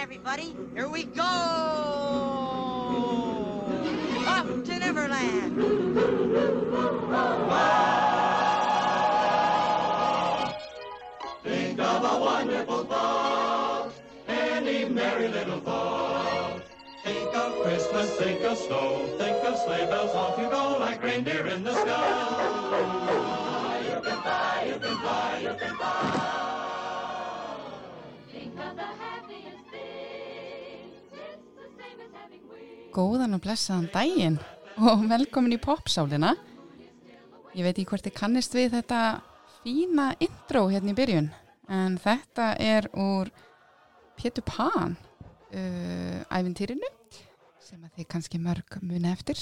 everybody. Here we go. Off to Neverland. Think of a wonderful thought, any merry little thought. Think of Christmas, think of snow, think of sleigh bells, off you go like reindeer in the sky. You can fly, you can fly, you can fly. Góðan og blessaðan daginn og velkomin í popsálina. Ég veit ekki hvort þið kannist við þetta fína intro hérna í byrjun en þetta er úr Pétur Pan uh, æfintýrinu sem að þið kannski mörg muni eftir.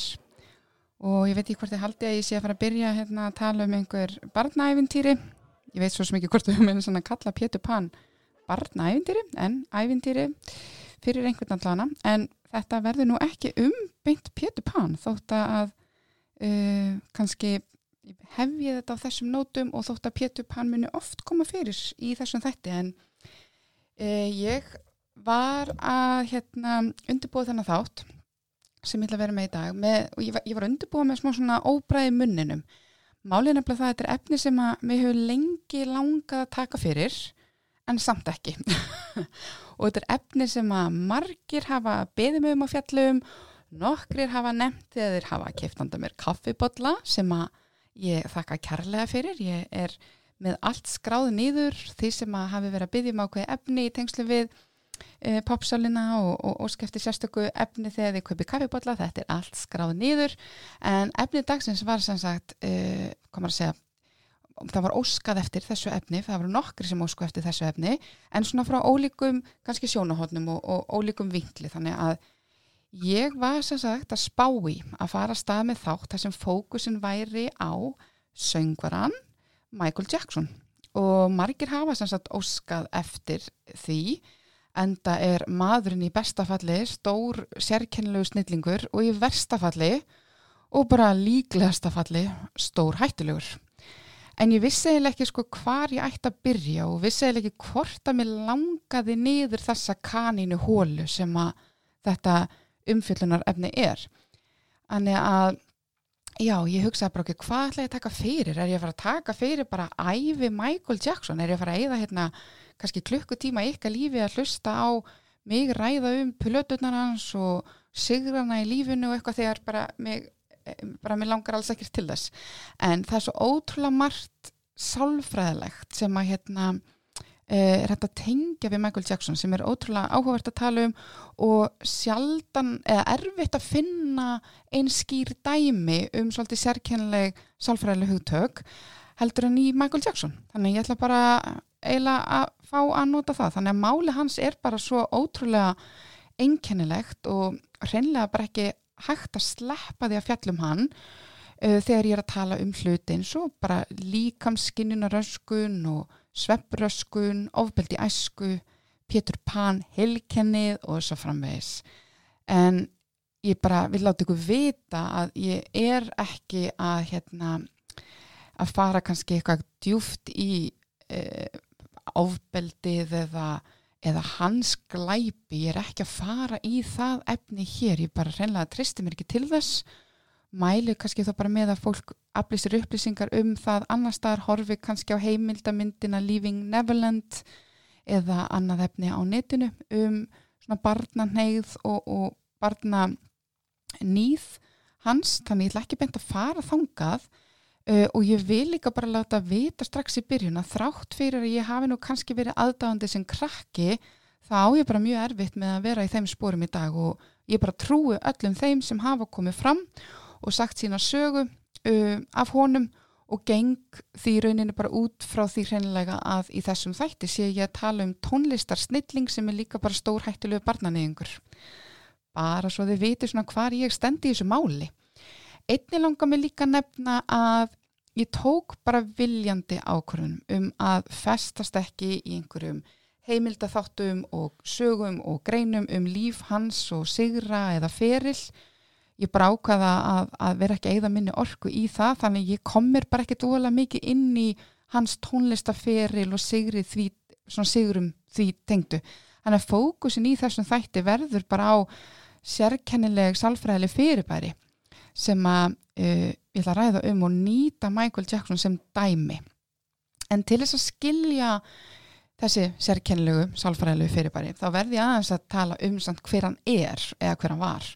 Og ég veit ekki hvort þið haldi að ég sé að fara að byrja hérna að tala um einhver barnaæfintýri ég veit svo ekki hvort þau muni svona að kalla Pétur Pan barnaæfintýri en æfintýri fyrir einhvern allana en þetta verður nú ekki um beint Pétur Pan þótt að uh, kannski hef ég þetta á þessum nótum og þótt að Pétur Pan muni oft koma fyrir í þessum þætti en uh, ég var að hérna undirbúa þennan þátt sem ég ætla að vera með í dag með, og ég var, ég var undirbúa með smá svona óbræði munninum. Málið nefnilega það að þetta er efni sem að við höfum lengi langað að taka fyrir en samt ekki og þetta er efni sem að margir hafa beðið mig um á fjallum. Nokkrir hafa nefnt þegar þeir hafa keift handa mér kaffibotla sem að ég þakka kærlega fyrir. Ég er með allt skráð nýður því sem að hafi verið að byggja um ákveði efni í tengslu við e, popsálina og, og, og skefti sérstöku efni þegar þið kaupi kaffibotla þetta er allt skráð nýður en efni dagsins var sem sagt e, komar að segja það var óskað eftir þessu efni, það voru nokkri sem óskað eftir þessu efni, en svona frá ólíkum kannski sjónahotnum og, og ólíkum vinkli, þannig að ég var sem sagt að spá í að fara að stað með þátt þar sem fókusin væri á söngvaran Michael Jackson og margir hafa sem sagt óskað eftir því enda er maðurinn í bestafalli stór sérkennilegu snillingur og í verstafalli og bara líklegastafalli stór hættulegur. En ég vissi eiginlega ekki sko hvar ég ætti að byrja og vissi eiginlega ekki hvort að mér langaði niður þessa kanínu hólu sem að þetta umfyllunar efni er. Þannig að, já, ég hugsaði bara ekki, hvað ætla ég að taka fyrir? Er ég að fara að taka fyrir bara æfi Michael Jackson? Er ég að fara að eyða hérna kannski klukkutíma ykkar lífi að hlusta á mig ræða um plötunar hans og sigrana í lífinu og eitthvað þegar bara mig bara mér langar alls ekkert til þess. En það er svo ótrúlega margt sálfræðilegt sem að hérna er hægt að tengja við Michael Jackson sem er ótrúlega áhugavert að tala um og sjaldan eða erfitt að finna einn skýr dæmi um svolítið sérkennileg sálfræðileg hugtök heldur en í Michael Jackson. Þannig ég ætla bara eiginlega að fá að nota það. Þannig að máli hans er bara svo ótrúlega einkennilegt og hreinlega bara ekki hægt að sleppa því að fjallum hann uh, þegar ég er að tala um hluti eins og bara líkamskinnunaröskun og sveppröskun, ofbeldi æsku, Pétur Pan, heilkennið og svo framvegis. En ég bara vil láta ykkur vita að ég er ekki að, hérna, að fara kannski eitthvað djúft í uh, ofbeldið eða eða hans glæpi, ég er ekki að fara í það efni hér, ég bara reynlega tristi mér ekki til þess mælu kannski þá bara með að fólk aflýsir upplýsingar um það annar staðar horfi kannski á heimildamyndina Leaving Neverland eða annað efni á netinu um svona barnanheið og, og barnanýð hans, þannig ég ætla ekki beint að fara þangað Uh, og ég vil líka bara láta vita strax í byrjun að þrátt fyrir að ég hafi nú kannski verið aðdáðandi sem krakki þá á ég bara mjög erfitt með að vera í þeim spórum í dag og ég bara trúi öllum þeim sem hafa komið fram og sagt sína sögu uh, af honum og geng því rauninni bara út frá því hreinlega að í þessum þætti sé ég að tala um tónlistar snilling sem er líka bara stór hættilegu barnaneyðingur. Bara svo þið viti svona hvar ég stendi í þessu máli. Einni langar mig líka nefna að ég tók bara viljandi ákvörðunum um að festast ekki í einhverjum heimildatháttum og sögum og greinum um líf hans og sigra eða ferill. Ég bara ákvaða að, að vera ekki eigða minni orku í það þannig ég komir bara ekki dóla mikið inn í hans tónlistaferil og sigri því, svona sigurum því tengdu. Þannig að fókusin í þessum þætti verður bara á sérkennileg sálfræðileg fyrirbæri sem að uh, ég ætla að ræða um og nýta Michael Jackson sem dæmi. En til þess að skilja þessi sérkennilegu sálfræðilegu fyrirbæri þá verði aðeins að tala um samt hver hann er eða hver hann var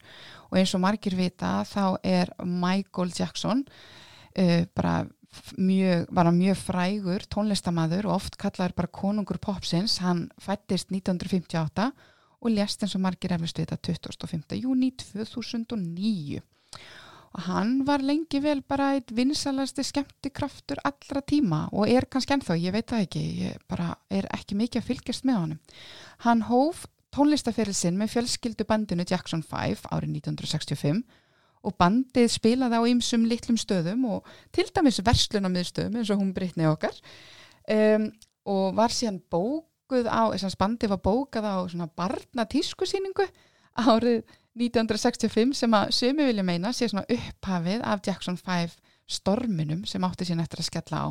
og eins og margir vita þá er Michael Jackson uh, bara mjög, var hann mjög frægur tónlistamæður og oft kallaður bara konungur popsins, hann fættist 1958 og lést eins og margir eflust vita 25. júni 2009 og hann var lengi vel bara eitt vinsalasti skemmtikraftur allra tíma og er kannski ennþá, ég veit það ekki ég bara er ekki mikið að fylgjast með honum. Hann hóf tónlistaferil sinn með fjölskyldu bandinu Jackson 5 árið 1965 og bandið spilaði á ýmsum litlum stöðum og til dæmis verslunamiðstöðum eins og hún Brittany okkar um, og var síðan bókuð á, þess að bandið var bókað á svona barna tískusýningu árið 1965 sem að sömu vilja meina sé svona upphafið af Jackson 5 storminum sem átti síðan eftir að skella á.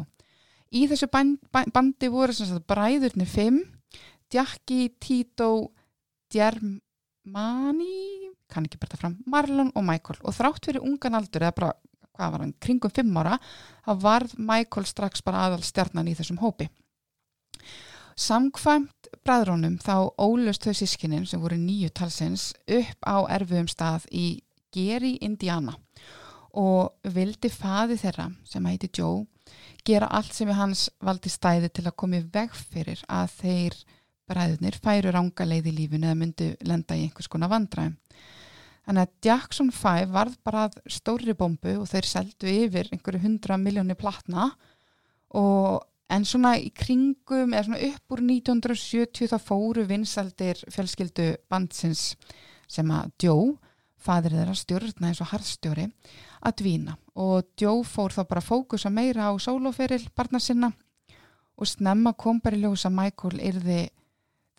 Í þessu band, band, bandi voru bræðurnir 5, Jackie, Tito, Germani, kann ekki berta fram, Marlon og Michael og þrátt fyrir ungan aldur eða bara, hvað var hann, kringum 5 ára, þá varð Michael strax bara aðal stjarnan í þessum hópi. Samkvæmt bræðrónum þá ólust þau sískinin sem voru nýju talsins upp á erfiðum stað í Geri, Indiana og vildi faði þeirra sem heiti Joe gera allt sem við hans valdi stæði til að komi veg fyrir að þeir bræðurnir færu ranga leið í lífinu eða myndu lenda í einhvers konar vandræðum. Þannig að Jackson 5 varð bara að stórri bombu og þeir seldu yfir einhverju hundra miljónir platna og en svona í kringum eða svona upp úr 1970 þá fóru vinsaldir fjölskyldu bandsins sem að Joe, fadir þeirra stjórna eins og harðstjóri, að dvína. Og Joe fór þá bara fókusa meira á sóloferil barna sinna og snemma kom bara í ljós að Michael yrði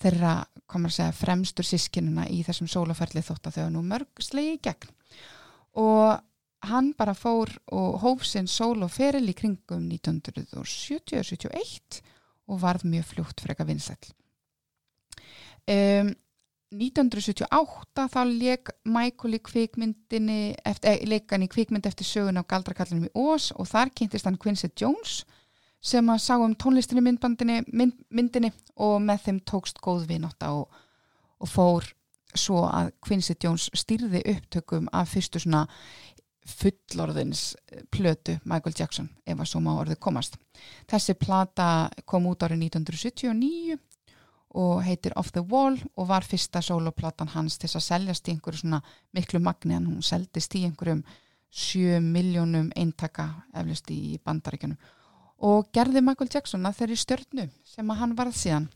þeirra, komur að segja, fremstur sískinuna í þessum sóloferli þótt að þau var nú mörg slegi í gegn. Og hann bara fór og hóf sinn sóloferil í kringum 1970-71 og varð mjög fljótt freka vinsæll. Um, 1978 þá leik Michael í kvikmyndinni eftir, eh, leik hann í kvikmynd eftir sögun á Galdrakallinum í Ós og þar kynntist hann Quincy Jones sem að sá um tónlistinni myndbandinni mynd, myndinni og með þeim tókst góð vinátta og, og fór svo að Quincy Jones stýrði upptökum af fyrstu svona fullorðins plötu Michael Jackson ef að svo má orðið komast. Þessi plata kom út árið 1979 og heitir Off the Wall og var fyrsta soloplatan hans til að seljast í einhverju svona miklu magni en hún seldist í einhverjum 7 miljónum eintaka eflust í bandaríkjunum og gerði Michael Jackson að þeirri stjörnu sem að hann varð síðan.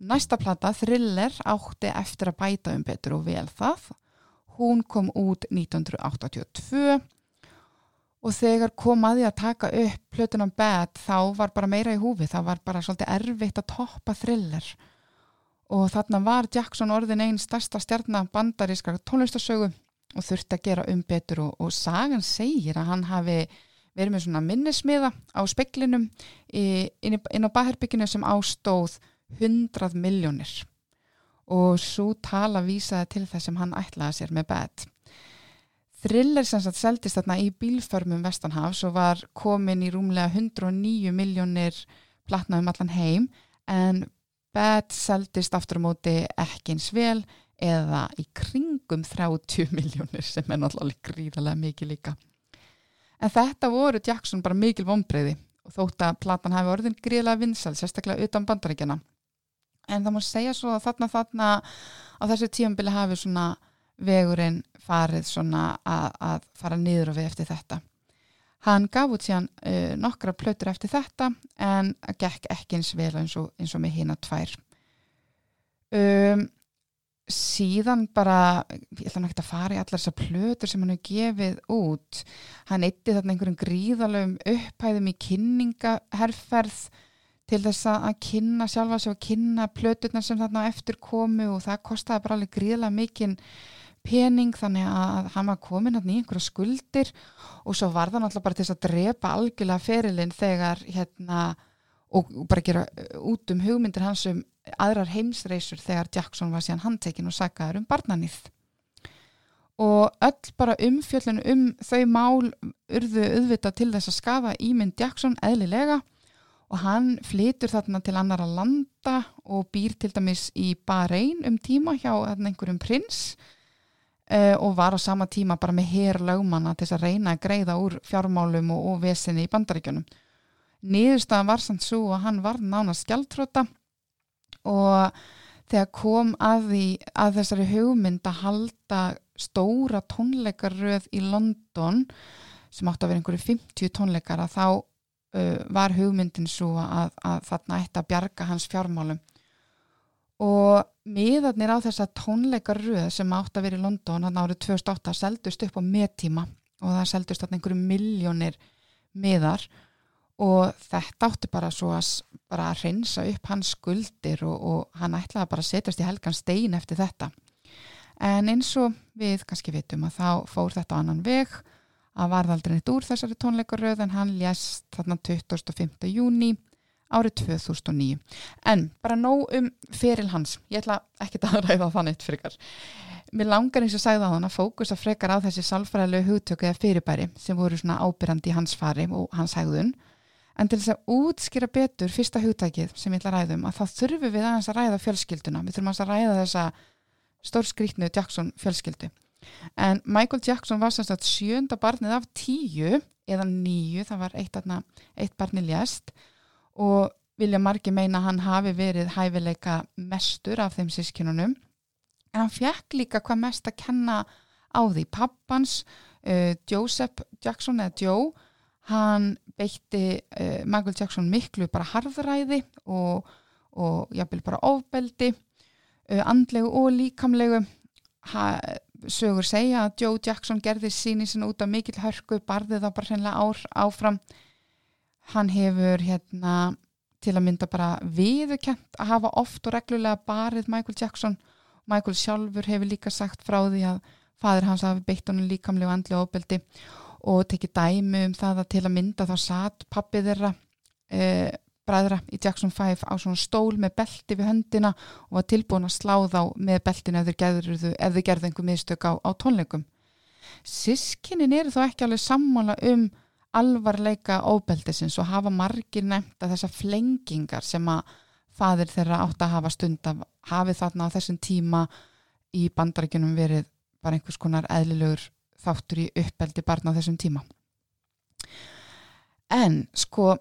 Næsta plata, Thriller, átti eftir að bæta um betur og vel það. Hún kom út 1982 og þegar kom að því að taka upp plötunum Bad þá var bara meira í húfi, það var bara svolítið erfitt að toppa Thriller. Og þarna var Jackson orðin einn stærsta stjarnar bandarískar tónlistasögu og þurfti að gera um betur og, og sagan segir að hann hafi verið með svona minnismiða á speklinum inn á baherbygginu sem ástóð 100 miljónir og svo tala vísaði til þess sem hann ætlaði sér með Bad. Thriller sem sagt seldist þarna í bílförmum Vestanhafs og var komin í rúmlega 109 miljónir platna um allan heim en Bad seldist aftur á móti ekki eins vel eða í kringum 30 miljónir sem er náttúrulega gríðarlega mikið líka. En þetta voru Jackson bara mikil vonbreiði og þótt að platan hafi orðin gríðarlega vinsal, sérstaklega utan bandaríkjana. En það má segja svo að þarna þarna á þessu tímabili hafi svona vegurinn farið svona að, að fara niður og við eftir þetta. Hann gaf út síðan uh, nokkra plötur eftir þetta en gekk ekki eins vel eins og, eins og með hina tvær. Um, síðan bara, ég ætla náttúrulega að fara í allar þessar plötur sem hann hefur gefið út. Hann eitti þarna einhverjum gríðalögum upphæðum í kynningaherferð til þess að kynna sjálfa sig og kynna plöturnar sem þarna eftir komu og það kostaði bara alveg gríðlega mikinn pening þannig að hann var komin í einhverja skuldir og svo var það náttúrulega bara til þess að drepa algjörlega ferilinn þegar hérna og bara gera uh, út um hugmyndir hans um aðrar heimsreisur þegar Jackson var síðan handtekinn og sagaður um barnanýð og öll bara umfjöllun um þau mál urðu auðvitað til þess að skafa ímynd Jackson eðlilega og hann flytur þarna til annara landa og býr til dæmis í Bahrein um tíma hjá einhverjum prins uh, og var á sama tíma bara með herrlaugmanna til þess að reyna að greiða úr fjármálum og, og vesinni í bandaríkjunum. Niðurstaðan var samt svo að hann var nánast skjaldtróta og þegar kom að, því, að þessari hugmynd að halda stóra tónleikaröð í London sem átti að vera einhverju 50 tónleikara þá uh, var hugmyndin svo að, að þarna ætti að bjarga hans fjármálum. Og miðarnir á þessa tónleikaröð sem átti að vera í London hann árið 2008 seldust upp á meðtíma og það seldust þarna einhverju miljónir miðar. Og þetta átti bara svo að bara að reynsa upp hans skuldir og, og hann ætlaði bara að setjast í helgan stein eftir þetta. En eins og við kannski vitum að þá fór þetta annan veg að varð aldrei neitt úr þessari tónleikaröð en hann lést þarna 25. júni árið 2009 en bara nóg um feril hans. Ég ætla ekki að ræða það neitt frekar. Mér langar eins og sagði á hann að fókusa frekar á þessi sálfræðilegu hugtöku eða fyrirbæri sem voru svona ábyrrandi í hans fari og hans hægðun en til þess að útskýra betur fyrsta hugtækið sem ég ætla að ræða um að þá þurfum við aðeins að ræða fjölskylduna. Við þurfum að ræða þessa stórskrýtnu Jackson fjölskyldu en Michael Jackson var sagt sjönda barnið af tíu eða níu, það var eitt, atna, eitt barnið ljast og vilja margi meina hann hafi verið hæfileika mestur af þeim sískinunum en hann fekk líka hvað mest að kenna á því. Pappans uh, Joseph Jackson eða Joe hann beitti uh, Michael Jackson miklu bara harðræði og, og jafnvel bara ofbeldi uh, andlegu og líkamlegu. Ha, sögur segja að Joe Jackson gerði síni sinna út af mikill hörku barðið þá bara hreinlega ár áfram. Hann hefur hérna til að mynda bara viðurkent að hafa oft og reglulega barið Michael Jackson. Michael sjálfur hefur líka sagt frá því að fadir hans hafi beitt honum líkamlega og andlega ofbeldi og tekið dæmi um það að til að mynda þá satt pappi þeirra e, bræðra í Jackson 5 á svona stól með belti við höndina og var tilbúin að slá þá með beltinu ef þeir gerðu, einhver miðstök á, á tónleikum. Sískinin eru þó ekki alveg sammála um alvarleika óbeldisins og hafa margir nefnt að þessar flengingar sem að fadir þeirra átt að hafa stund af hafi þarna á þessum tíma í bandaríkjunum verið bara einhvers konar eðlilegur þáttur í uppeldi barna á þessum tíma. En sko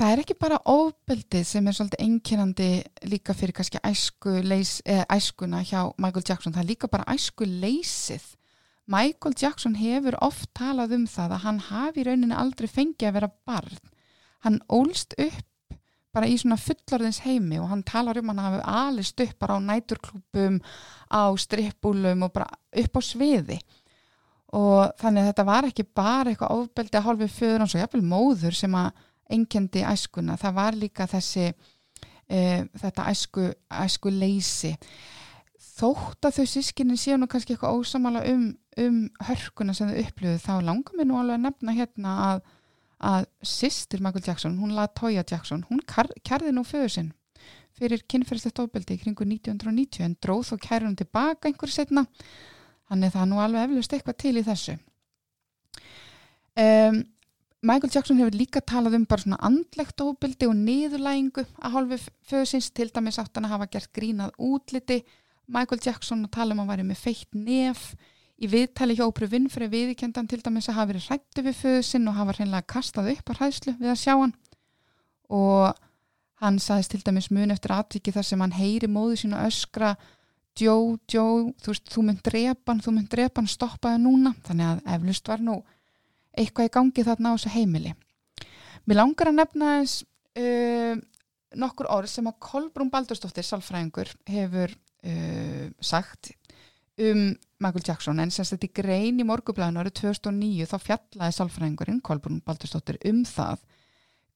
það er ekki bara ofbeldið sem er svolítið einkennandi líka fyrir kannski æsku leys, æskuna hjá Michael Jackson, það er líka bara æsku leysið. Michael Jackson hefur oft talað um það að hann hafi í rauninni aldrei fengið að vera barn. Hann ólst upp bara í svona fullorðins heimi og hann talar um að hann hafi alist upp bara á næturklúpum, á strippbúlum og bara upp á sviði. Og þannig að þetta var ekki bara eitthvað ofbeldi að hálfu föður hans og jafnvel móður sem að einkendi æskuna. Það var líka þessi, e, þetta æsku, æsku leysi. Þótt að þau sískinin séu nú kannski eitthvað ósamala um, um hörkuna sem þau upplöðu þá langar mér nú alveg að nefna hérna að, að sýstir Michael Jackson, hún laði Toya Jackson, hún kærði nú föður sinn fyrir kynferðslegt ofbeldi kringu 1990 en dróð þó kærði hún tilbaka einhverju setna þannig það nú alveg eflust eitthvað til í þessu. Um, Michael Jackson hefur líka talað um bara svona andlegt ofbeldi og niðurlægingu að hálfu föðsins til dæmis átt hann að hafa gert grínað útliti. Michael Jackson að tala um að væri með feitt nef. Í viðtali hjá Ópru Vinnfrey viðkendan til dæmis að hafa verið hrættu við föðsinn og hafa hreinlega kastað upp á hræðslu við að sjá hann. Og hann saðist til dæmis mun eftir atviki þar sem hann heyri móðu sína öskra Joe, Joe, þú veist, þú mynd drepan, þú mynd drepan, stoppaði núna. Þannig að eflust var nú eitthvað í gangi þarna á þessu heimili. Mér langar að nefna eins uh, nokkur orð sem að Kolbrún Baldursdóttir, sálfræðingur, hefur uh, sagt um Michael Jackson. En sem þetta í grein í morgublæðinu árið 2009 þá fjallaði sálfræðingurinn Kolbrún Baldursdóttir um það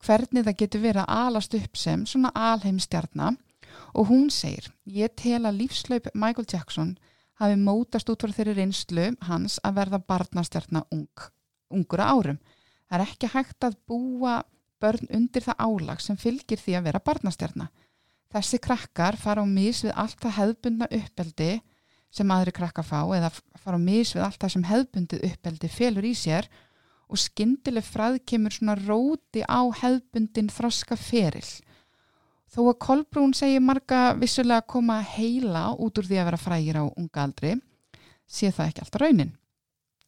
hvernig það getur verið að alast upp sem svona alheimstjarnar og hún segir, ég tel að lífslaup Michael Jackson hafi mótast út frá þeirri reynslu hans að verða barnastjarnar ung ungur að árum. Það er ekki hægt að búa börn undir það álag sem fylgir því að vera barnastjarnar. þessi krakkar fara á mis við allt það hefðbundna uppeldi sem aðri krakkar fá eða fara á mis við allt það sem hefðbundið uppeldi felur í sér og skyndileg fræð kemur svona róti á hefðbundin þroska feril. Þó að Kolbrún segir marga vissulega að koma heila út úr því að vera frægir á unga aldri, sé það ekki alltaf raunin.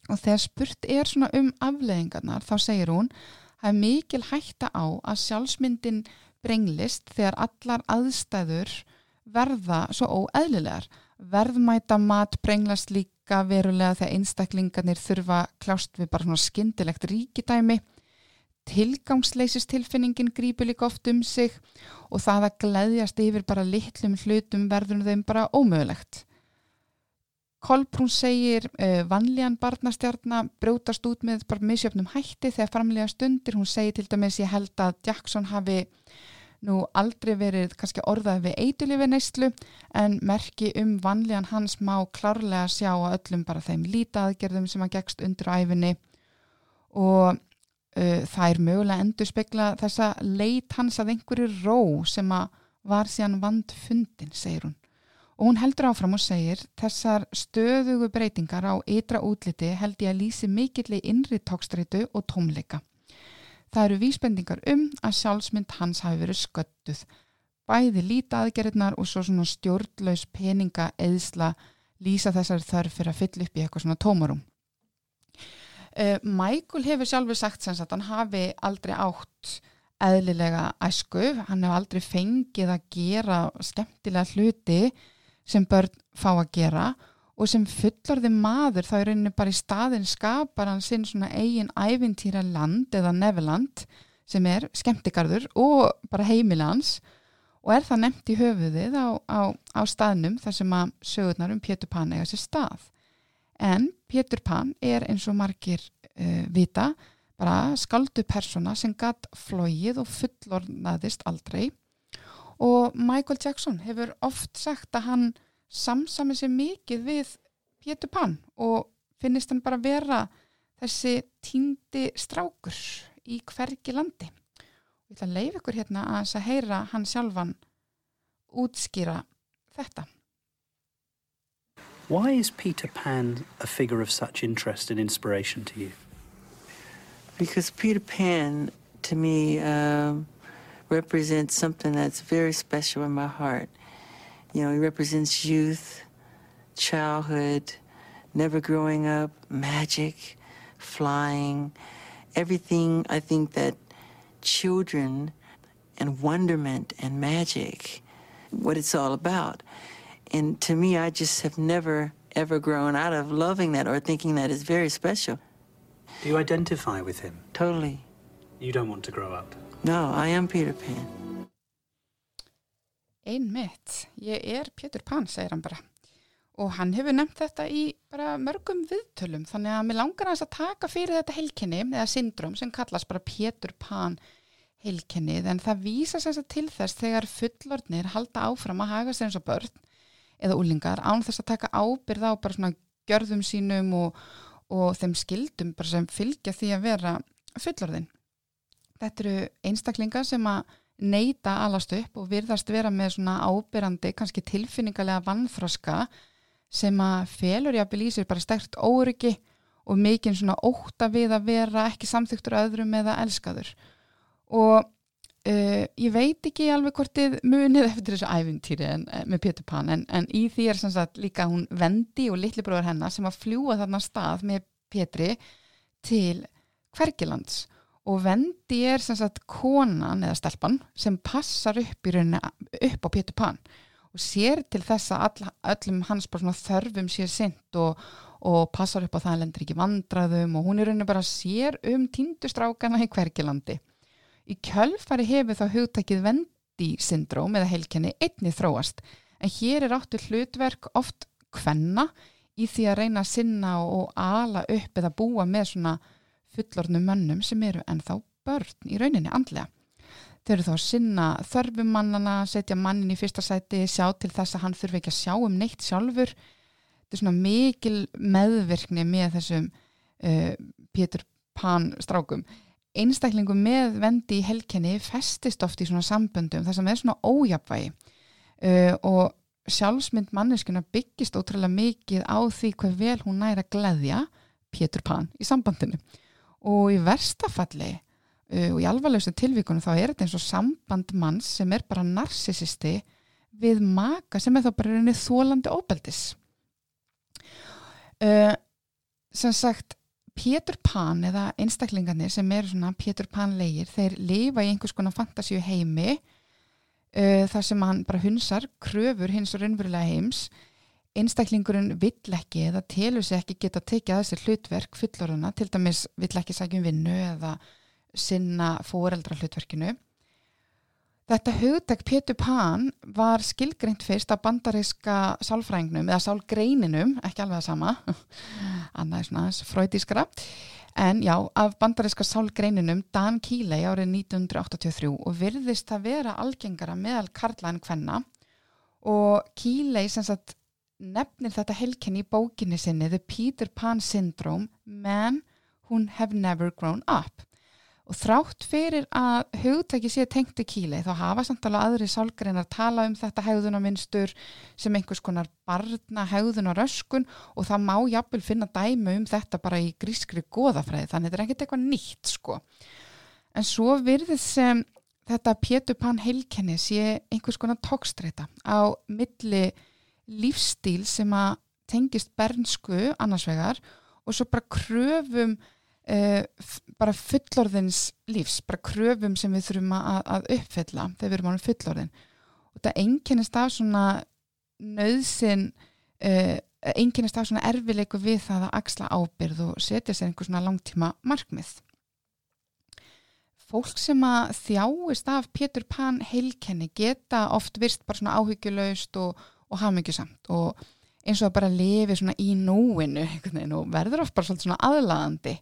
Og þegar spurt er svona um afleðingarnar þá segir hún að mikil hætta á að sjálfsmyndin brenglist þegar allar aðstæður verða svo óeðlilegar. Verðmæta mat brenglast líka verulega þegar einstaklingarnir þurfa klást við bara svona skyndilegt ríkidæmi. Tilgangsleisistilfinningin grípur líka oft um sig og það að gleðjast yfir bara litlum hlutum verður þeim bara ómögulegt. Kolbrún segir uh, vanlíjan barnastjarnar brjótast út með bara misjöfnum hætti þegar framlega stundir. Hún segir til dæmis ég held að Jackson hafi nú aldrei verið kannski orðað við eitulifi neyslu en merki um vanlíjan hans má klárlega sjá að öllum bara þeim lítaðgerðum sem að gegst undir æfinni og uh, það er mögulega endur spekla þessa leit hans að einhverju ró sem að var síðan vand fundin, segir hún. Og hún heldur áfram og segir þessar stöðugu breytingar á ytra útliti held ég að lýsi mikill í innri tókstreitu og tómleika. Það eru vísbendingar um að sjálfsmynd hans hafi verið sköttuð. Bæði líta aðgerðnar og svo svona stjórnlaus peninga eðsla lýsa þessari þörf fyrir að fylla upp í eitthvað svona tómarum. Uh, Michael hefur sjálfur sagt sem að hann hafi aldrei átt eðlilega æsku, hann hefur aldrei fengið að gera skemmtilega hluti sem börn fá að gera og sem fullorði maður þá er rauninni bara í staðin skapar hann sinn svona eigin ævintýra land eða nefiland sem er skemmtigarður og bara heimilans og er það nefnt í höfuðið á, á, á staðnum þar sem að sögurnar um Pétur Pan eiga sér stað. En Pétur Pan er eins og margir uh, vita bara skaldu persona sem gatt flóið og fullornaðist aldrei og Michael Jackson hefur oft sagt að hann samsamið sér mikið við Pétur Pan og finnist hann bara vera þessi tíndi strákur í hvergi landi. Ég ætla að leiða ykkur hérna að þess að heyra hann sjálfan útskýra þetta. Why is Peter Pan a figure of such interest and inspiration to you? because Peter Pan, to me, um, represents something that's very special in my heart. You know, he represents youth, childhood, never growing up, magic, flying, everything I think that children and wonderment and magic, what it's all about. And to me, I just have never, ever grown out of loving that or thinking that is very special. Do you identify with him? Totally. You don't want to grow up. No, I am Peter Pan. Einmitt, ég er Pétur Pan, segir hann bara. Og hann hefur nefnt þetta í bara mörgum viðtölum, þannig að mér langar hans að taka fyrir þetta heilkenni, eða syndrom sem kallast bara Pétur Pan heilkennið, en það vísa sér til þess þegar fullornir halda áfram að haga sér eins og börn eða úlingar án þess að taka ábyrð á bara svona gjörðum sínum og, og þeim skildum bara sem fylgja því að vera fullorðin. Þetta eru einstaklingar sem að neyta alast upp og virðast vera með svona ábyrrandi, kannski tilfinningarlega vannþroska sem að felur jafnvel í sér bara stert óryggi og mikinn svona óta við að vera ekki samþyktur öðrum eða elskaður. Og uh, ég veit ekki alveg hvort þið munið eftir þessu æfintýri en, með Pétur Pan en, en í því er sem sagt líka hún Vendi og litlibróður hennar sem að fljúa þarna stað með Pétri til Hvergilands og Vendi er sem sagt konan eða stelpan sem passar upp rauninni upp á Pétur Pan og sér til þess að all, öllum hans þörfum sér sint og, og passar upp á það að lendur ekki vandraðum og hún er rauninni bara sér um tindustrákana í Hvergilandi. Í kjölfari hefur þá hugtækið Vendi syndróm eða heilkenni einni þróast en hér er áttu hlutverk oft kvenna í því að reyna að sinna og ala upp eða búa með svona fullornu mönnum sem eru ennþá börn í rauninni andlega. Þau eru þá að sinna þörfum mannana, setja mannin í fyrsta sæti, sjá til þess að hann þurfi ekki að sjá um neitt sjálfur. Þetta er svona mikil meðvirkni með þessum uh, Pétur Pan strákum. Einstaklingum með vendi í helkenni festist oft í svona samböndum þar sem er svona ójapvægi. uh, og sjálfsmynd manneskuna byggist ótrúlega mikið á því hvað vel hún næra gleðja Pétur Pan í sambandinu og í verstafalli uh, og í alvarlegustu tilvíkunum þá er þetta eins og samband manns sem er bara narsisisti við maka sem er þá bara rauninni þólandi óbeldis uh, sem sagt Pétur Pan eða einstaklingarnir sem eru svona Pétur Pan leigir þeir lifa í einhvers konar fantasíu heimi uh, þar sem hann bara hunsar kröfur hins og raunverulega heims einstaklingurinn vill ekki eða telur sig ekki geta tekið að sér hlutverk fullorðuna, til dæmis vill ekki sækjum vinnu eða sinna fóreldra hlutverkinu Þetta hugtak Pétur Pan var skilgreint fyrst af bandaríska sálfræðingnum eða sálgreininum, ekki alveg það sama, annað er svona aðeins fröytískara, en já, af bandaríska sálgreininum Dan Keeley árið 1983 og virðist það vera algengara meðal karla en kvenna. Og Keeley sem sagt nefnir þetta helkenni í bókinni sinni The Peter Pan Syndrome Men Who Have Never Grown Up. Og þrátt fyrir að hugtæki sé tengti kíli þá hafa samtala aðri sálgreinar tala um þetta hegðunarmynstur sem einhvers konar barna hegðunaröskun og það má jafnvel finna dæmi um þetta bara í grískri goðafræði þannig þetta er ekkert eitthvað nýtt sko. En svo virðið sem þetta Pétur Pan heilkenni sé einhvers konar tókstreita á milli lífstíl sem að tengist bernsku annarsvegar og svo bara kröfum uh, bara fullorðins lífs, bara kröfum sem við þurfum að, að uppfylla þegar við erum ánum fullorðin. Og það einkennist af svona nöðsin uh, einkennist af svona erfileiku við það að axla ábyrð og setja sér einhver svona langtíma markmið. Fólk sem að þjáist af Pétur Pan heilkenni geta oft virst bara svona áhyggjulegst og, og hafmyggjusamt og eins og að bara lifi svona í núinu og verður oft bara svona aðlaðandi.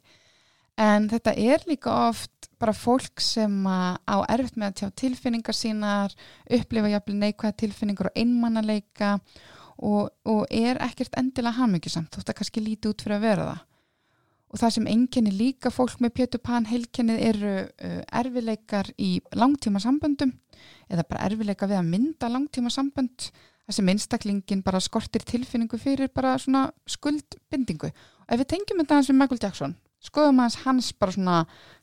En þetta er líka oft bara fólk sem á erfitt með að tjá tilfinningar sínar upplifa jafnvel neikvæða tilfinningar og einmannaleika og, og er ekkert endilega hafmyggjusamt þótt að kannski líti út fyrir að vera það. Og það sem enginni líka fólk með Pétur Pan heilkennið eru uh, erfileikar í langtíma samböndum eða bara erfileika við að mynda langtíma sambönd það sem einstaklingin bara skortir tilfinningu fyrir bara svona skuldbindingu. Og ef við tengjum þetta hans við Michael Jackson skoðum hans hans bara svona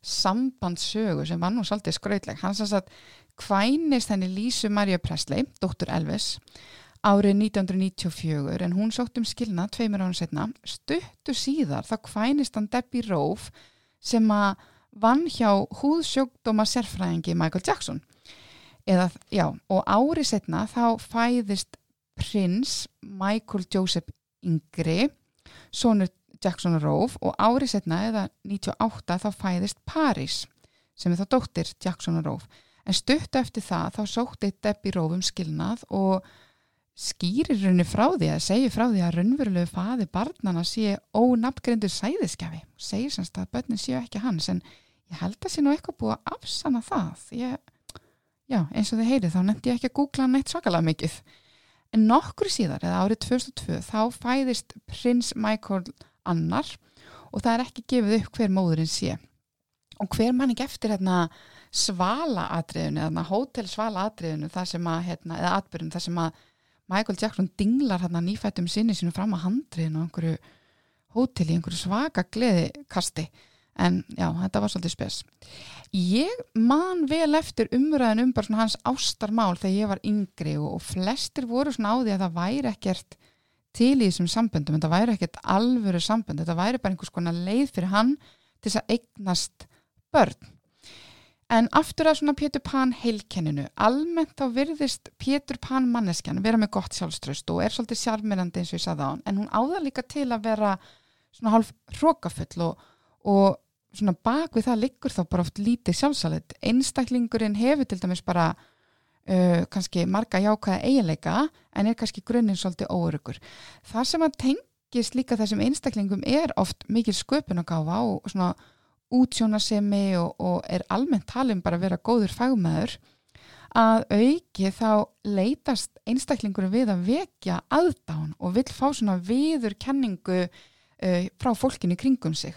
sambandssögu sem var nú svolítið skrautleg. Hans að hvænist henni Lísu Marja Presley, dóttur Elvis árið 1994 en hún sótt um skilna tveimur ánum setna stuttu síðar þá hvænist hann Debbie Rove sem að vann hjá húðsjókdóma sérfræðingi Michael Jackson eða, já, og árið setna þá fæðist prins Michael Joseph Yngri sonur Jackson Rove og árið setna eða 98 þá fæðist Paris sem er þá dóttir Jackson Rove. En stuttu eftir það þá sótti Debbie Rove um skilnað og skýrir raunni frá því að segja frá því að raunverulegu faði barnana sé ónafngrendur sæðiskjafi segir semst að börnin séu ekki hans en ég held að sé nú eitthvað búið að afsanna það. Ég, já, eins og þið heyrið þá nefndi ég ekki að googla neitt svakalega mikið. En nokkru síðar, eða árið 2002 þá fæðist prins Michael annar og það er ekki gefið upp hver móðurinn sé. Og hver mann ekki eftir hérna svala atriðinu, hérna hótel svala atriðinu það sem að, hérna, eða atbyrjun það sem að Michael Jackson dinglar hérna nýfættum sinni sinu fram að handriðinu á einhverju hóteli, einhverju svaka gleðikasti en já, þetta var svolítið spes. Ég man vel eftir umræðin um bara svona hans ástarmál þegar ég var yngri og, og flestir voru svona á því að það væri ekkert til í þessum samböndum, þetta væri ekkert alvöru sambönd, þetta væri bara einhvers konar leið fyrir hann til þess að eignast börn. En aftur að svona Pétur Pan heilkenninu, almennt þá virðist Pétur Pan manneskjan vera með gott sjálfströst og er svolítið sjarmirandi eins og ég saði á hann, en hún áða líka til að vera svona hálf hrókafull og, og svona bak við það liggur þá bara oft lítið sjálfsalit. Einstaklingurinn hefur til dæmis bara uh, kannski marga jákvæða eiginleika en er kannski grunninn svolítið óörugur. Það sem að tengist líka þessum einstaklingum er oft mikil sköpun að gáfa og svona útsjónasemi og, og er almennt talum bara að vera góður fagmaður að auki þá leitast einstaklingur við að vekja aðdán og vil fá svona viður kenningu uh, frá fólkinu kringum sig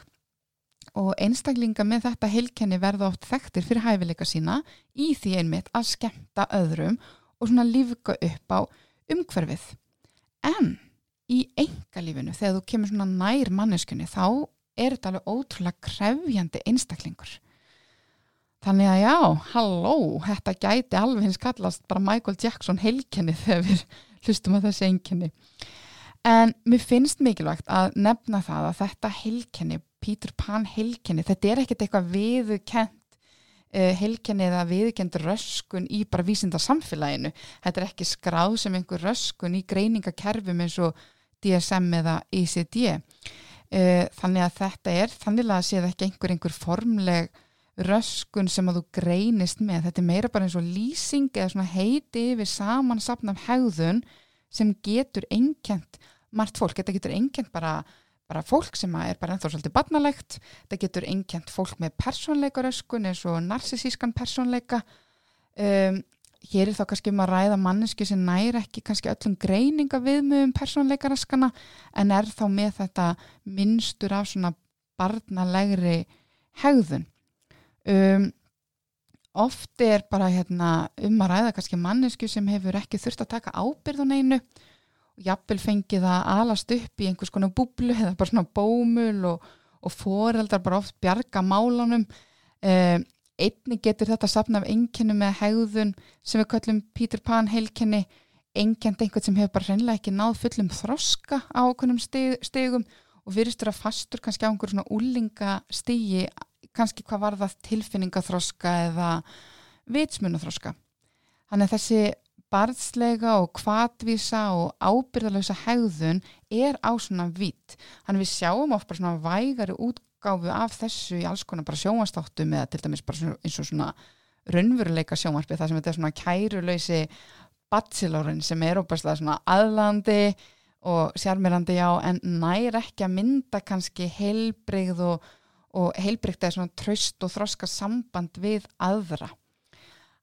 og einstaklinga með þetta heilkenni verða oft þekktir fyrir hæfileika sína í því einmitt að skemmta öðrum og svona lífga upp á umhverfið. En í engalífinu, þegar þú kemur svona nær manneskunni, þá er þetta alveg ótrúlega krefjandi einstaklingur. Þannig að já, halló, þetta gæti alveg hins kallast bara Michael Jackson heilkenni þegar við hlustum að þessi einkenni. En mér finnst mikilvægt að nefna það að þetta heilkenni, Peter Pan heilkenni, þetta er ekkert eitthvað viðukent uh, heilkenni eða viðukent röskun í bara vísinda samfélaginu. Þetta er ekki skráð sem einhver röskun í greiningakerfum eins og DSM eða ECD. Uh, þannig að þetta er, þannig að séð ekki einhver einhver formleg röskun sem að þú greinist með. Þetta er meira bara eins og lýsing eða heiti yfir samansapn af hegðun sem getur einkent margt fólk. Þetta getur einkent bara, bara fólk sem er bara ennþá svolítið barnalegt. Þetta getur einkent fólk með persónleika röskun eins og narsisískan persónleika. Um, hér er þá kannski um að ræða manneski sem næri ekki kannski öllum greininga viðmöðum persónleika raskana en er þá með þetta minnstur af svona barnalegri hegðun um, oft er bara hérna, um að ræða kannski mannesku sem hefur ekki þurft að taka ábyrð á neinu og jafnvel fengið að alast upp í einhvers konar búblu eða bara svona bómul og, og foreldrar bara oft bjarga málanum um, einni getur þetta sapna af einkennu með hegðun sem við kallum Peter Pan heilkenni einkend einhvern sem hefur bara hreinlega ekki náð fullum þroska á okkurum stig, stigum og virðistur að fastur kannski á einhverjum svona úlinga stigi kannski hvað var það tilfinningaþroska eða vitsmunaþroska. Þannig að þessi barðslega og kvatvísa og ábyrðalösa hegðun er á svona vitt. Þannig við sjáum oft bara svona vægari útgáfu af þessu í alls konar bara sjónvastáttum eða til dæmis bara eins og svona raunveruleika sjónvarpi þar sem þetta er svona kæruleysi bachelorinn sem er óbærslega svona aðlandi og sérmyrandi já en nær ekki að mynda kannski heilbreyð og og heilbrygt er svona tröst og þroska samband við aðra.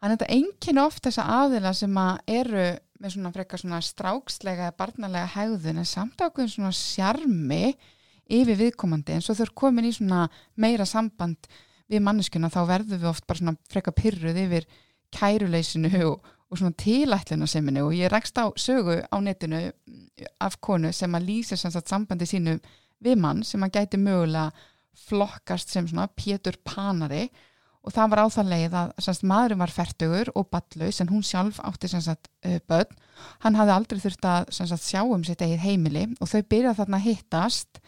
Þannig að enginni oft þessa aðila sem að eru með svona frekar svona strákslega eða barnalega hegðun en samt ákveðin svona sjarmi yfir viðkomandi. En svo þau eru komin í svona meira samband við manneskuna þá verður við oft bara svona frekar pyrruð yfir kæruleysinu og, og svona tilætluna seminu og ég rekst á sögu á netinu af konu sem að lýsa sambandi sínu við mann sem að gæti mögulega flokkast sem svona Pétur Panari. og það var á það leið að semst, maðurinn var færtugur og ballaus en hún sjálf átti semst, uh, börn. Hann hafði aldrei þurft að semst, sjá um sitt eigið heimili og þau byrjað þarna að hittast.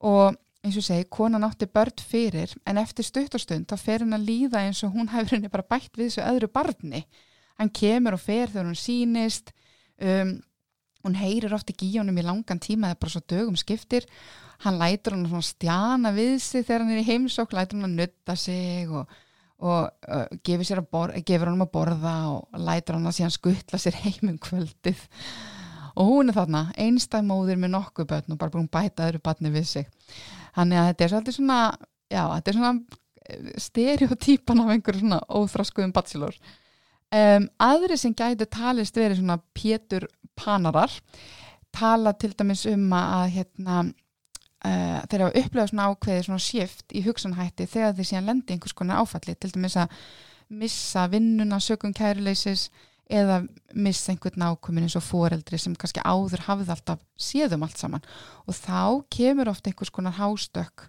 Og eins og segi, konan átti börn fyrir en eftir stutt og stund þá fer hann að líða eins og hún hefur henni bara bætt við þessu öðru barni. Hann kemur og fer þegar hún sínist um, hún heyrir oft ekki í honum í langan tíma eða bara svo dögum skiptir. Hann lætur hann svona stjana við sig þegar hann er í heimsók, lætur hann að nutta sig og, og uh, gefur, bor, gefur hann að borða og lætur hann að síðan skuttla sér heimum kvöldið. Og hún er þarna einstæð móðir með nokkuð börn og bara búin bæta öðru barni við sig. Þannig að þetta er svolítið svona já, þetta er svona eh, stereotýpan af einhverju svona óþraskuðum bachelor. Um, aðri sem gæti talist verið svona Pétur Panarar tala til dæmis um að hérna uh, þeir hafa upplegað svona ákveði svona shift í hugsanhætti þegar þeir síðan lendi einhvers konar áfalli til dæmis að missa vinnuna sögum kæruleysis eða missa einhvern ákomin eins og foreldri sem kannski áður hafið alltaf séðum allt saman. Og þá kemur ofta einhvers konar hástökk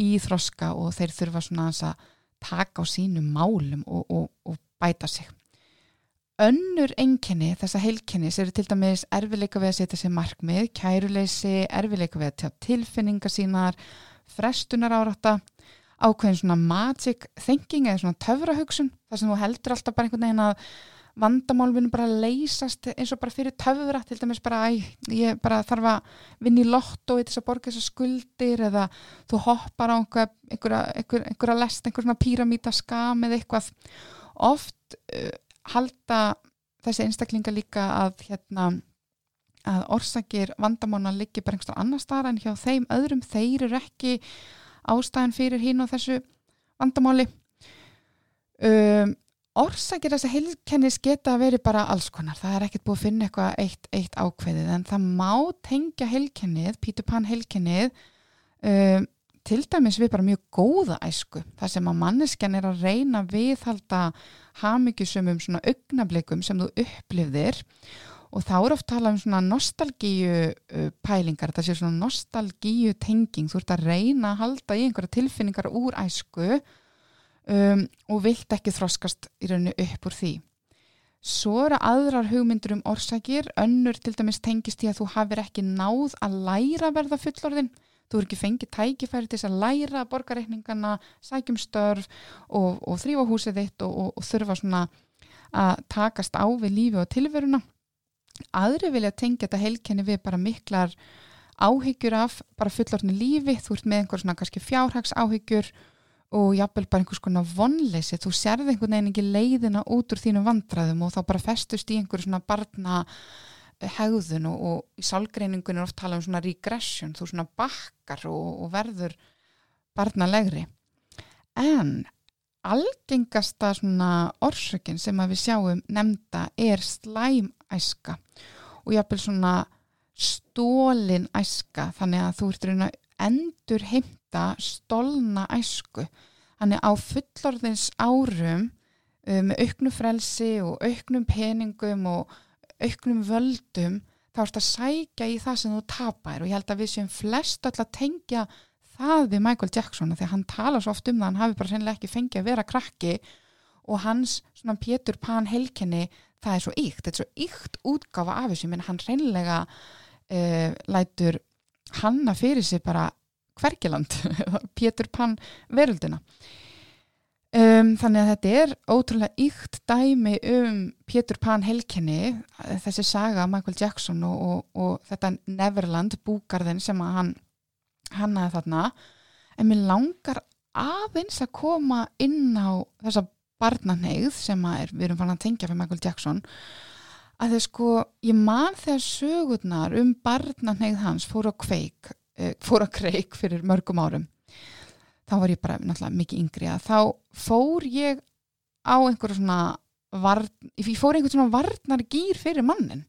í þroska og þeir þurfa svona að taka á sínum málum og, og, og bæta sig Önnur enginni þessa heilkennis eru til dæmis erfileika við að setja sér markmið, kæruleysi, erfileika við að tjá tilfinningar sínar, frestunar árætta, ákveðin svona magic thinking eða svona töfrahugsun, þar sem þú heldur alltaf bara einhvern veginn að vandamálfinu bara leysast eins og bara fyrir töfra, til dæmis bara æ, ég bara þarf að vinna í lotto í þess að borga þessar skuldir eða þú hoppar á einhverja, einhverja, einhverja, lest, einhverja svona píramítaskam eða eitthvað. Oft uh, halda þessi einstaklinga líka að hérna að orsakir vandamána liggi bara einhverstað annar staðar en hjá þeim öðrum. Þeir eru ekki ástæðan fyrir hín og þessu vandamáli. Um, orsakir þess að heilkennis geta að veri bara alls konar, það er ekkert búið að finna eitthvað eitt, eitt ákveðið en það má tengja heilkennið, Peter Pan heilkennið um, til dæmis við bara mjög góða æsku þar sem að manneskjan er að reyna að viðhalda hamingjusumum svona augnablikum sem þú upplifðir. Og þá er oft talað um svona nostalgíu uh, pælingar, þetta sé svona nostalgíu tenging, þú ert að reyna að halda í einhverja tilfinningar úr æsku um, og vilt ekki þroskast í rauninu upp úr því. Svo eru aðrar hugmyndur um orsakir, önnur til dæmis tengist í að þú hafir ekki náð að læra að verða fullorðin, þú er ekki fengið tækifæri til að læra borgarreikningana, sækjum störf og, og þrýfa húsið þitt og, og, og þurfa svona að takast á við lífi og tilveruna. Aðri vilja tengja þetta heilkenni við bara miklar áhyggjur af bara fullorðinu lífi, þú ert með einhver svona kannski fjárhags áhyggjur og jafnvel bara einhvers konar vonleysi þú sérði einhvern veginn ekki leiðina út úr þínum vandraðum og þá bara festust í einhverju svona barna hegðun og, og í sálgreiningun er oft talað um svona regression, þú svona bakkar og, og verður barnalegri. En algengasta svona orsökin sem að við sjáum nefnda er slæmæska og jafnvel svona stólin æska þannig að þú ert raun að endur heimta stolna æsku. Þannig á fullorðins árum um, með auknum frelsi og auknum peningum og auknum völdum þá ert að sækja í það sem þú tapar. Og ég held að við séum flest öll að tengja það við Michael Jackson því að hann tala svo oft um það hann hafi bara sennilega ekki fengið að vera krakki. Og hans svona Pétur Pan helkenni það er svo ykt, þetta er svo ykt útgáfa af þessu, menn hann reynlega uh, lætur hanna fyrir sig bara hvergiland Pétur Pan veröldina um, þannig að þetta er ótrúlega ykt dæmi um Pétur Pan helkenni þessi saga Michael Jackson og, og, og þetta Neverland búgarðin sem að hann hannaði þarna. En mér langar aðeins að koma inn á þessa barnaneigð sem að er, við erum fann að tengja fyrir Michael Jackson að þau sko, ég man þegar sögurnar um barnaneigð hans fór á kveik, uh, fór á kreik fyrir mörgum árum þá var ég bara náttúrulega mikið yngri að þá fór ég á einhverju svona varn, ég fór einhvern svona varnar gýr fyrir mannin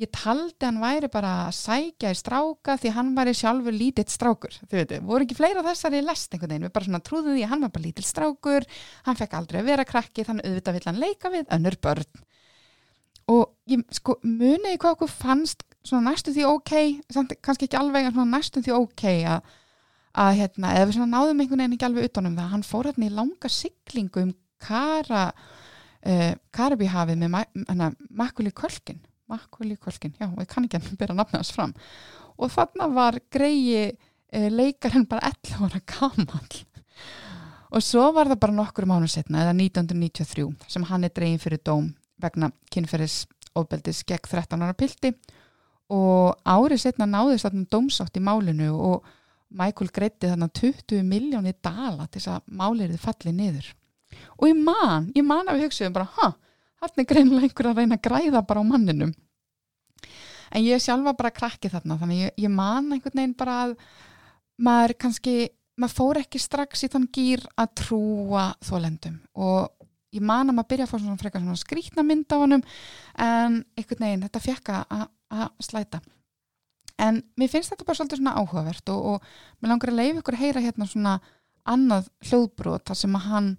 ég taldi hann væri bara að sækja í stráka því hann væri sjálfur lítill strákur, þau veitu, voru ekki fleira þessari lest einhvern veginn, við bara svona trúðum því að hann var bara lítill strákur, hann fekk aldrei að vera krakki þannig auðvitað vill hann leika við önnur börn. Og ég sko muniði hvað okkur fannst svona næstu því ok, samt, kannski ekki alveg en svona næstu því ok að, að hérna, eða við náðum einhvern veginn ekki alveg utanum það, hann fór hérna í langa siglingu um Kara uh, Karabíhafið með ma Makuli Kölkin Makuli Kölkin, já, og ég kann ekki að byrja nafna þess fram. Og þarna var greiði uh, leikarinn bara 11 ára gamal og svo var það bara nokkur mánu setna, eða 1993 sem hann er dregin fyrir dóm vegna kynferðis ofbeldis gegn 13 ára pildi og árið setna náðist þarna dómsátt í málinu og Michael greitti þarna 20 miljónir dala til þess að málið er fallið niður. Og ég man, ég man að við hugsaðum bara, ha, hann er greinlega einhver að reyna að græða bara á manninum. En ég sjálfa bara krakki þarna, þannig ég, ég man einhvern veginn bara að maður kannski, maður fór ekki strax í þann gýr að trúa þólendum og ég man að maður byrja að fá svona frekar svona skrítna mynd á honum en einhvern veginn, þetta fekk að slæta en mér finnst þetta bara svolítið svona áhugavert og, og mér langar að leiða ykkur að heyra hérna svona annað hljóðbrot þar sem að hann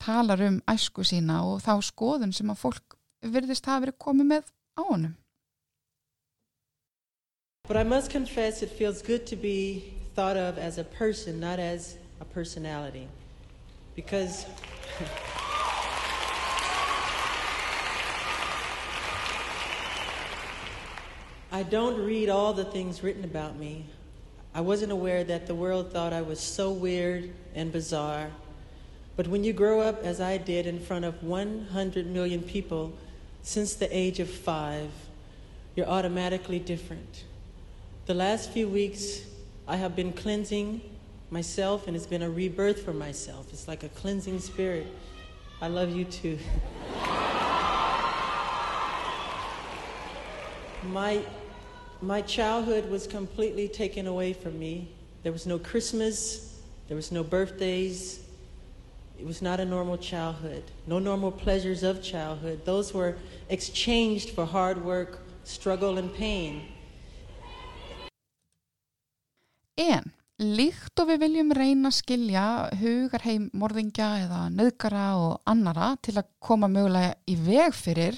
talar um æsku sína og þá skoðun sem að fólk virðist hafa verið komið með á honum But I must confess it feels good to be thought of as a person, not as a personality. Because I don't read all the things written about me. I wasn't aware that the world thought I was so weird and bizarre. But when you grow up, as I did, in front of 100 million people since the age of five, you're automatically different. The last few weeks, I have been cleansing myself, and it's been a rebirth for myself. It's like a cleansing spirit. I love you too. my, my childhood was completely taken away from me. There was no Christmas, there was no birthdays. It was not a normal childhood, no normal pleasures of childhood. Those were exchanged for hard work, struggle, and pain. En líkt og við viljum reyna að skilja hugarheim morðingja eða nöðgara og annara til að koma mögulega í veg fyrir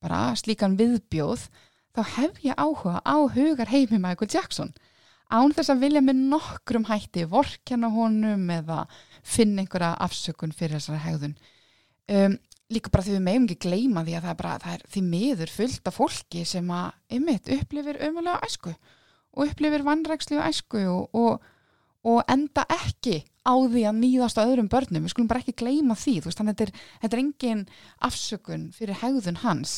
bara slíkan viðbjóð þá hef ég áhuga á hugarheimi Michael Jackson. Án þess að vilja með nokkrum hætti vorkjana honum eða finna einhverja afsökun fyrir þessari hegðun. Um, líka bara því við meðum ekki gleyma því að það er, bara, það er því miður fullt af fólki sem að ymmit upplifir ömulega æsku og upplifir vannrækslu æsku og, og, og enda ekki á því að nýðast á öðrum börnum. Við skulum bara ekki gleyma því veist, þannig að þetta er, þetta er engin afsökun fyrir hegðun hans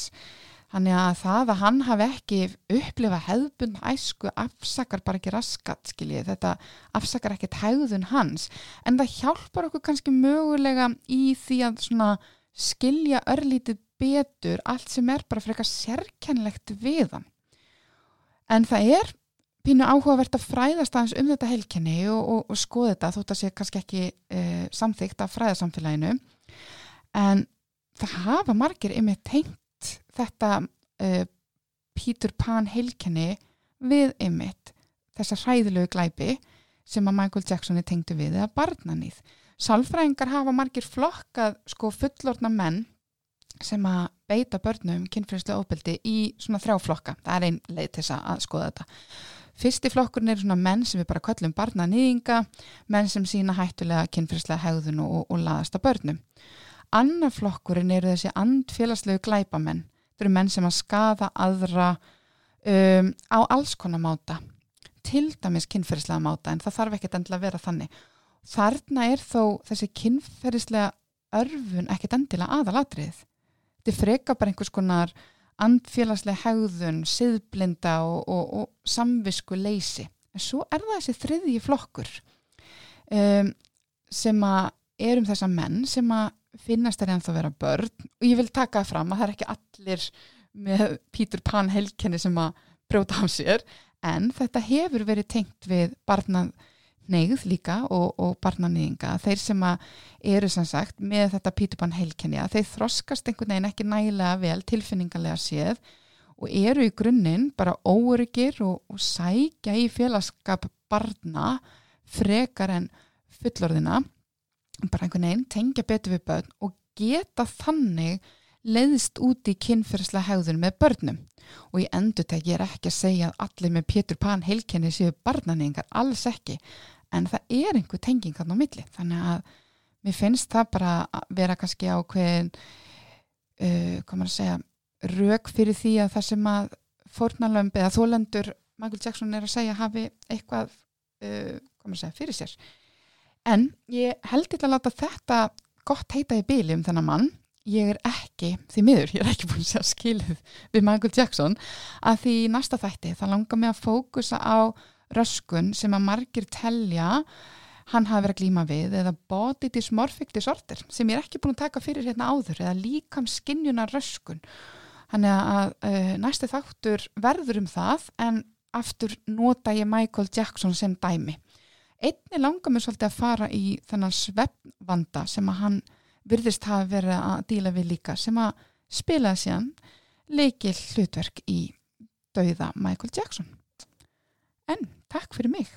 þannig að það að hann hafi ekki upplifa hefðbund æsku afsakar bara ekki raskat skiljið, þetta afsakar ekkert hegðun hans. En það hjálpar okkur kannski mögulega í því að skilja örlítið betur allt sem er bara frekar sérkennlegt við hann. En það er pínu áhugavert að fræðast aðeins um þetta helkenni og, og, og skoða þetta þótt að sé kannski ekki uh, samþygt af fræðasamfélaginu. En það hafa margir yfir tengt þetta uh, Peter Pan helkenni við ymitt þessa hræðilegu glæpi sem að Michael Jackson er tengdu við eða barnanýð. Sálfræðingar hafa margir flokkað sko fullorna menn sem að beita börnum kynfyrirslega óbeldi í svona þrjáflokka. Það er einn leið til þess að skoða þetta. Fyrsti flokkurinn eru svona menn sem við bara kallum barnanýðinga, menn sem sína hættulega kynfyrirslega hegðun og, og laðast að börnum. Annar flokkurinn eru þessi andfélagslegu glæpamenn. Það eru menn sem að skada aðra um, á alls konar máta, til dæmis kynfyrirslega máta en það þarf ekkert endilega að vera þannig. Þarna er þó þessi kynfyrirslega örfun ekkert endilega aðalatrið. Þetta freka bara einhvers konar andfélagslega hegðun, siðblinda og, og, og samvisku leysi. En svo er það þessi þriðji flokkur um, sem að er um þessa menn sem að finnast er ennþá að vera börn. Og ég vil taka fram að það er ekki allir með Peter Pan helkenni sem að brjóta á sér en þetta hefur verið tengt við barnað neyð líka og, og barnanýðinga þeir sem eru sem sagt með þetta pítupann heilkenja, þeir þroskast einhvern veginn ekki nægilega vel tilfinningarlega séð og eru í grunninn bara óryggir og, og sækja í félagskap barna frekar en fullorðina bara einhvern veginn tengja betur við börn og geta þannig leiðist út í kynferðslega hegðun með börnum. Og ég endur þetta ég er ekki að segja að allir með Pétur Pan heilkenni séu barnanýðingar, alls ekki. En það er einhver tenging hann á milli. Þannig að mér finnst það bara að vera kannski uh, hvað maður að segja rauk fyrir því að það sem að fórnalömb eða þólendur Michael Jackson er að segja hafi eitthvað uh, maður að segja fyrir sér en ég held til að láta þetta gott heita í bíli um þennan mann. Ég er ekki, því miður, ég er ekki búin að segja skilið við Michael Jackson. Að því næsta þætti það langar mig að fókusa á röskun sem að margir telja hann hafi verið að glíma við eða body dysmorphic disorder sem ég er ekki búin að taka fyrir hérna áður eða líkam skinnjuna röskun. Þannig að uh, næsti þáttur verður um það en aftur nota ég Michael Jackson sem dæmi einni langar mér svolítið að fara í þennan sveppvanda sem að hann virðist hafa verið að díla við líka sem að spila síðan leikil hlutverk í dauða Michael Jackson. En takk fyrir mig